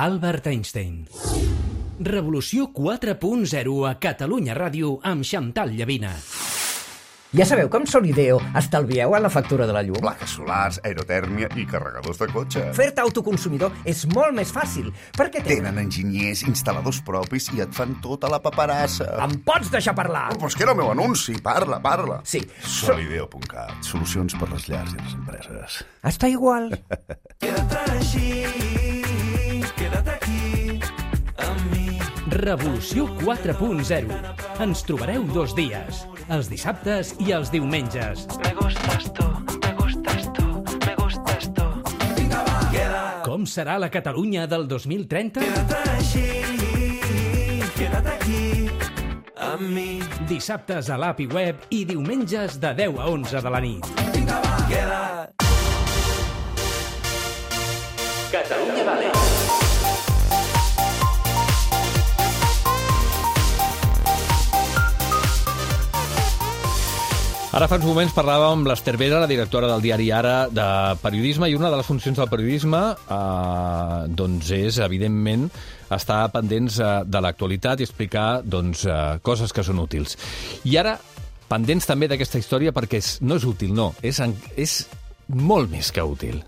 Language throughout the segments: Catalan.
Albert Einstein. Revolució 4.0 a Catalunya Ràdio amb Xantal Llavina. Ja sabeu com Solideo estalvieu en la factura de la llum? Plaques solars, aerotèrmia i carregadors de cotxe. Fer-te autoconsumidor és molt més fàcil, perquè tenen... Tenen enginyers, instal·ladors propis i et fan tota la paperassa. Em pots deixar parlar? Oh, però és que era el meu anunci. Parla, parla. Sí. So... Solideo.cat. Solucions per les llars i les empreses. Està igual. Revolució 4.0. Ens trobareu dos dies, els dissabtes i els diumenges. Me gustas tú, me gustas tú, me gustas tú. Com serà la Catalunya del 2030? A mi, Dissabtes a l'app i web i diumenges de 10 a 11 de la nit. queda't. Catalunya Vale. Ara fa uns moments parlàvem amb l'Ester Vera, la directora del diari Ara de periodisme, i una de les funcions del periodisme eh, doncs és, evidentment, estar pendents eh, de l'actualitat i explicar doncs, eh, coses que són útils. I ara, pendents també d'aquesta història perquè és, no és útil, no, és, és molt més que útil.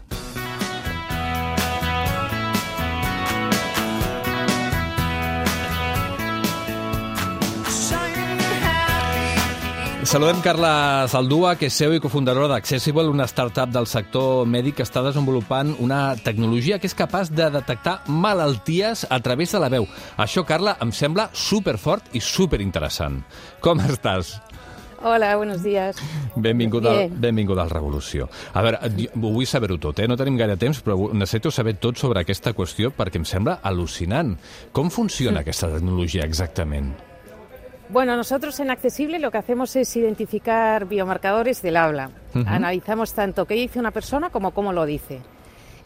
Saludem Carla Saldúa, que és CEO i cofundadora d'Accessible, una startup del sector mèdic que està desenvolupant una tecnologia que és capaç de detectar malalties a través de la veu. Això, Carla, em sembla superfort i superinteressant. Com estàs? Hola, buenos días. Benvingut al, benvingut al Revolució. A veure, vull saber-ho tot, eh? No tenim gaire temps, però necessito saber tot sobre aquesta qüestió perquè em sembla al·lucinant. Com funciona aquesta tecnologia exactament? Bueno, nosotros en Accesible lo que hacemos es identificar biomarcadores del habla. Analizamos tanto qué dice una persona como cómo lo dice.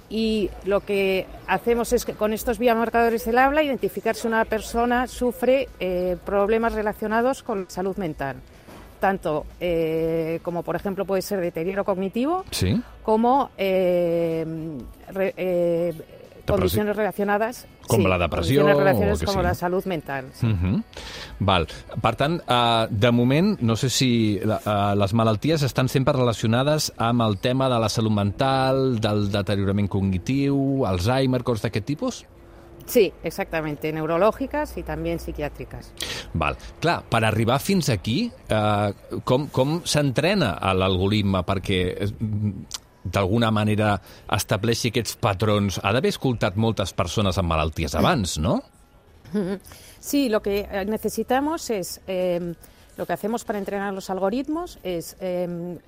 Y lo que hacemos es que con estos biomarcadores del habla identificar si una persona sufre eh, problemas relacionados con salud mental. Tanto eh, como, por ejemplo, puede ser deterioro cognitivo, Sí? como eh, re- eh, condiciones relacionadas Com sí, la depressió condiciones que como sigui. la salud mental. sí. Uh Val. Per tant, uh, de moment, no sé si uh, les malalties estan sempre relacionades amb el tema de la salut mental, del deteriorament cognitiu, Alzheimer, coses d'aquest tipus? Sí, exactamente, neurológicas y también psiquiátricas. Val. Clar, per arribar fins aquí, uh, com, com s'entrena l'algoritme perquè eh, d'alguna manera estableixi aquests patrons? Ha d'haver escoltat moltes persones amb malalties abans, no? Sí, lo que eh, necesitamos es, eh, lo que hacemos para entrenar los algoritmos es, eh,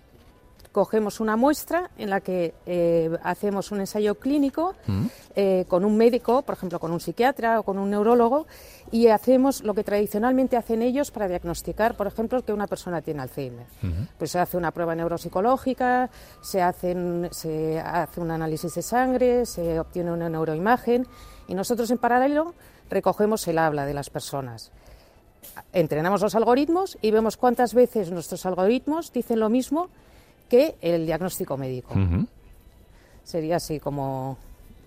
cogemos una muestra en la que eh, hacemos un ensayo clínico eh, con un médico, por ejemplo, con un psiquiatra o con un neurólogo, y hacemos lo que tradicionalmente hacen ellos para diagnosticar, por ejemplo, que una persona tiene Alzheimer. Pues se hace una prueba neuropsicológica, se, hacen, se hace un análisis de sangre, se obtiene una neuroimagen, y nosotros en paralelo recogemos el habla de las personas. Entrenamos los algoritmos y vemos cuántas veces nuestros algoritmos dicen lo mismo que el diagnóstico médico. Sería así como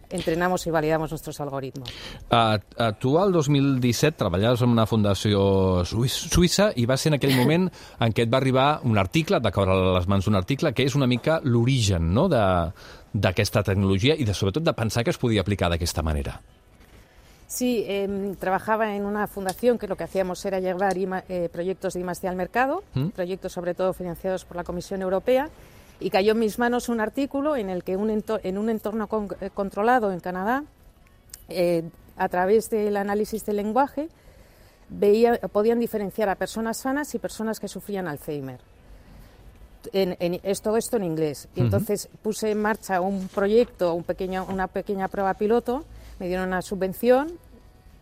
entrenamos y validamos nuestros algoritmos. Uh, uh, tu al 2017 treballaves en una fundació suïs, suïssa i va ser en aquell moment en què et va arribar un article, et va caure a les mans un article que és una mica l'origen no? de- d'aquesta tecnologia i de, sobretot de pensar que es podia aplicar d'aquesta manera. Sí, em, trabajaba en una fundación que lo que hacíamos era llevar IMA- eh, proyectos de I+D al mercado, proyectos sobre todo financiados por la Comisión Europea, y cayó en mis manos un artículo en el que un en un entorno con- eh, controlado en Canadá, eh, a través del análisis del lenguaje, veía, podían diferenciar a personas sanas y personas que sufrían Alzheimer. En, en- es todo esto en inglés. Y entonces puse en marcha un proyecto, un pequeño, una pequeña prueba piloto, me dieron una subvención,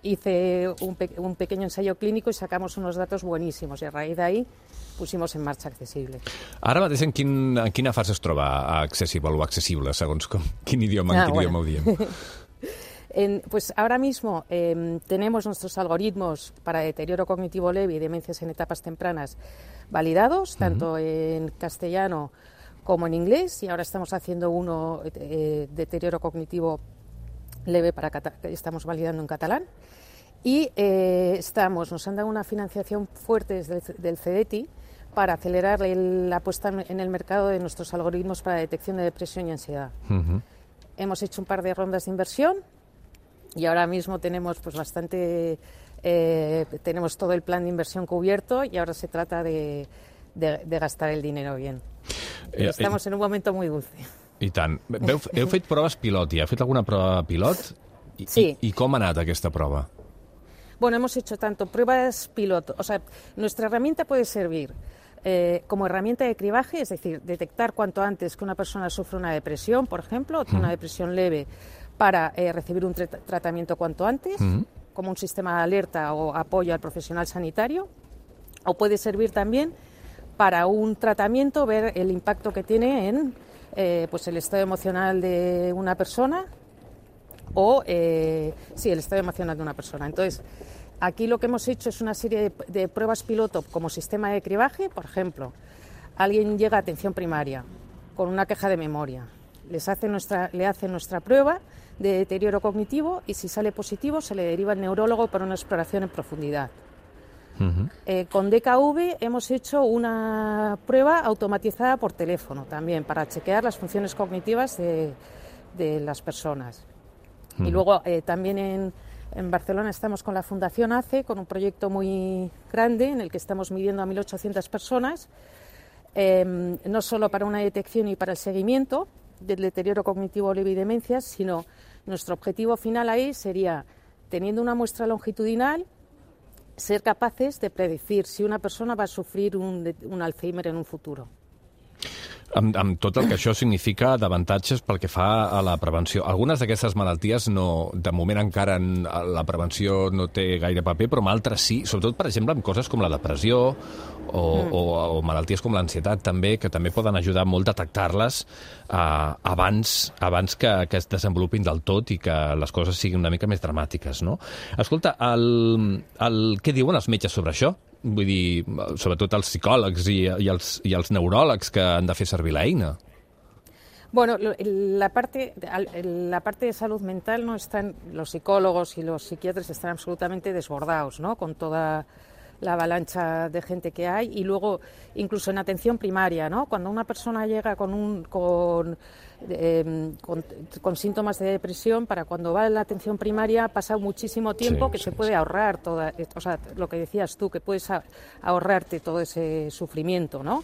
hice un, pe- un pequeño ensayo clínico y sacamos unos datos buenísimos. Y a raíz de ahí pusimos en marcha accesible. Ara mateix en, quin, en quina fase es troba accessible o accessible, segons com, quin idioma, en Ah, quin bueno. idioma ho diem? En- pues ahora mismo em, tenemos nuestros algoritmos para deterioro cognitivo leve y demencias en etapas tempranas validados, tanto en castellano como en inglés, y ahora estamos haciendo uno, eh, deterioro cognitivo leve para que estamos validando en catalán. Y eh, estamos, nos han dado una financiación fuerte desde el del CEDETI para acelerar el- la puesta en- el mercado de nuestros algoritmos para detección de depresión y ansiedad. Hemos hecho un par de rondas de inversión y ahora mismo tenemos pues bastante eh, tenemos todo el plan de inversión cubierto y ahora se trata de, de- de gastar el dinero bien. Eh, Estamos en un momento muy dulce. I tant. Veu, heu fet proves pilot? Heu fet alguna prova pilot? I, Sí. I, i com ha anat aquesta prova? Bueno, hemos hecho tanto pruebas piloto, o sea, nuestra herramienta puede servir eh, como herramienta de cribaje, es decir, detectar cuanto antes que una persona sufre una depresión, por ejemplo, o tiene una depresión leve, para eh, recibir un tra- tratamiento cuanto antes, como un sistema de alerta o apoyo al profesional sanitario, o puede servir también para un tratamiento, ver el impacto que tiene en eh, pues el estado emocional de una persona o eh, sí, el estado emocional de una persona. Entonces, aquí lo que hemos hecho es una serie de, de pruebas piloto como sistema de cribaje. Por ejemplo, alguien llega a atención primaria con una queja de memoria. Les hace nuestra, le hace nuestra prueba de deterioro cognitivo y si sale positivo se le deriva al neurólogo para una exploración en profundidad. Eh, con DKV hemos hecho una prueba automatizada por teléfono también para chequear las funciones cognitivas de, de las personas. Y luego eh, también en, en Barcelona estamos con la Fundación ACE, con un proyecto muy grande en el que estamos midiendo a 1.800 personas, eh, no solo para una detección y para el seguimiento del deterioro cognitivo leve y demencias, sino nuestro objetivo final ahí sería, teniendo una muestra longitudinal, ser capaces de predecir si una persona va a sufrir un, un Alzheimer en un futuro. Amb, amb tot el que això significa d'avantatges pel que fa a la prevenció. Algunes d'aquestes malalties, no, de moment encara en- la prevenció no té gaire paper, però amb altres sí, sobretot, per exemple, amb coses com la depressió o, mm. o, o malalties com l'ansietat també, que també poden ajudar molt a detectar-les eh, abans, abans que, que es desenvolupin del tot i que les coses siguin una mica més dramàtiques, no? Escolta, el, el, què diuen els metges sobre això? Vull dir, sobretot els psicòlegs i, i, els, i els neuròlegs que han de fer servir l'eina. Bueno, la parte, la parte de salud mental no están, los psicólogos y los psiquiatras están absolutamente desbordados, ¿no? Con toda la avalancha de gente que hay y luego incluso en atención primaria, ¿no? Cuando una persona llega con un con, eh, con, con síntomas de depresión, para cuando va a la atención primaria ha pasado muchísimo tiempo Sí, que sí, se puede ahorrar toda, o sea, lo que decías tú, que puedes ahorrarte todo ese sufrimiento, ¿no?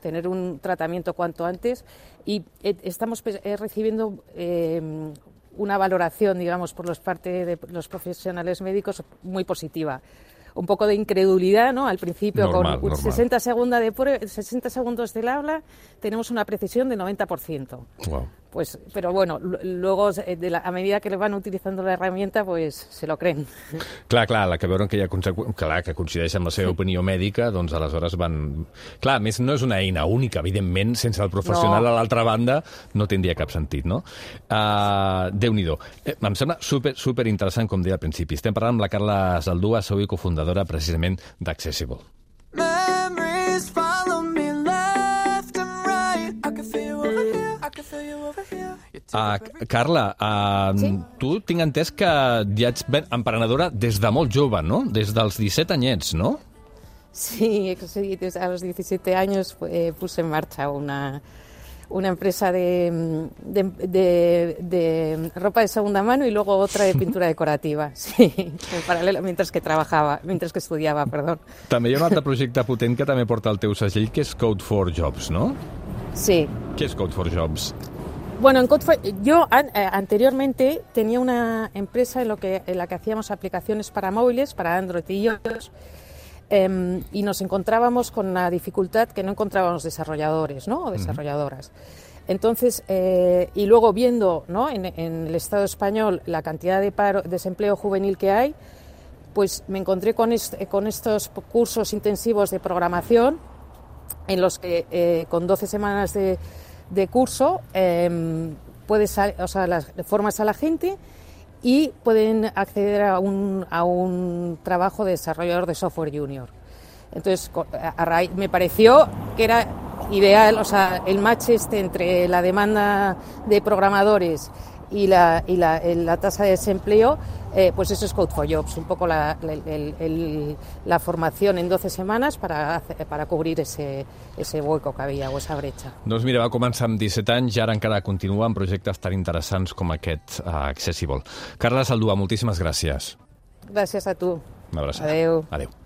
Tener un tratamiento cuanto antes y eh, estamos eh, recibiendo eh, una valoración, digamos, por los parte de los profesionales médicos muy positiva. Un poco de incredulidad, ¿no? Al principio, Normal, con normal. 60, segunda de prue- 60 segundos del habla, tenemos una precisión de 90%. Wow. Pues, pero bueno, lu- luego, de la- a medida que le van utilizando la herramienta, pues se lo creen. Clar, clar, la que veuen que hi ha clar, que coincideix amb la seva opinió mèdica, doncs aleshores van... Clar, més, no és una eina única, evidentment, sense el professional No. a l'altra banda no tindria cap sentit, no? Uh, Déu-n'hi-do. Eh, em sembla super, super interessant, com deia al principi. Estem parlant amb la Carla Zaldúa, sou i cofundadora precisament d'Accessible. Uh, Carla, uh, Sí? tu tinc entès que ja ets ben emprenedora des de molt jove, no? Des dels 17 anyets, no? Sí, sí, desde a los 17 años eh, puse en marcha una, una empresa de, de, de- de ropa de segunda mano y luego otra de pintura decorativa, sí, en paralelo, mientras que trabajaba, mientras que estudiaba, perdón. També hi ha un altre projecte potent que també porta el teu segell, que és Code for Jobs, no? Sí, Què és Code for Jobs? Bueno, en Codefy- yo an- eh, anteriormente tenía una empresa en, lo que, en la que hacíamos aplicaciones para móviles, para Android y iOS, em, y nos encontrábamos con la dificultad que no encontrábamos desarrolladores ¿no? o desarrolladoras. Entonces, eh, y luego viendo ¿no? en, en el Estado español la cantidad de paro, desempleo juvenil que hay, pues me encontré con, est- con estos cursos intensivos de programación en los que eh, con 12 semanas de, de curso em, puedes, o sea, las, formas a la gente y pueden acceder a un, a un trabajo de desarrollador de software junior. Entonces, me pareció que era ideal, o sea, el match este entre la demanda de programadores y la, y la, la tasa de desempleo, eh, pues eso es Code for Jobs, un poco la, el- el- la formación en 12 semanas para, hacer- para cubrir ese, ese hueco que había o esa brecha. Doncs mira, va començar amb 17 anys i ara encara continua amb projectes tan interessants com aquest uh, Accessible. Carla Saldúa, moltíssimes gràcies. Gràcies a tu. Una abraçada. Adeu. Adéu.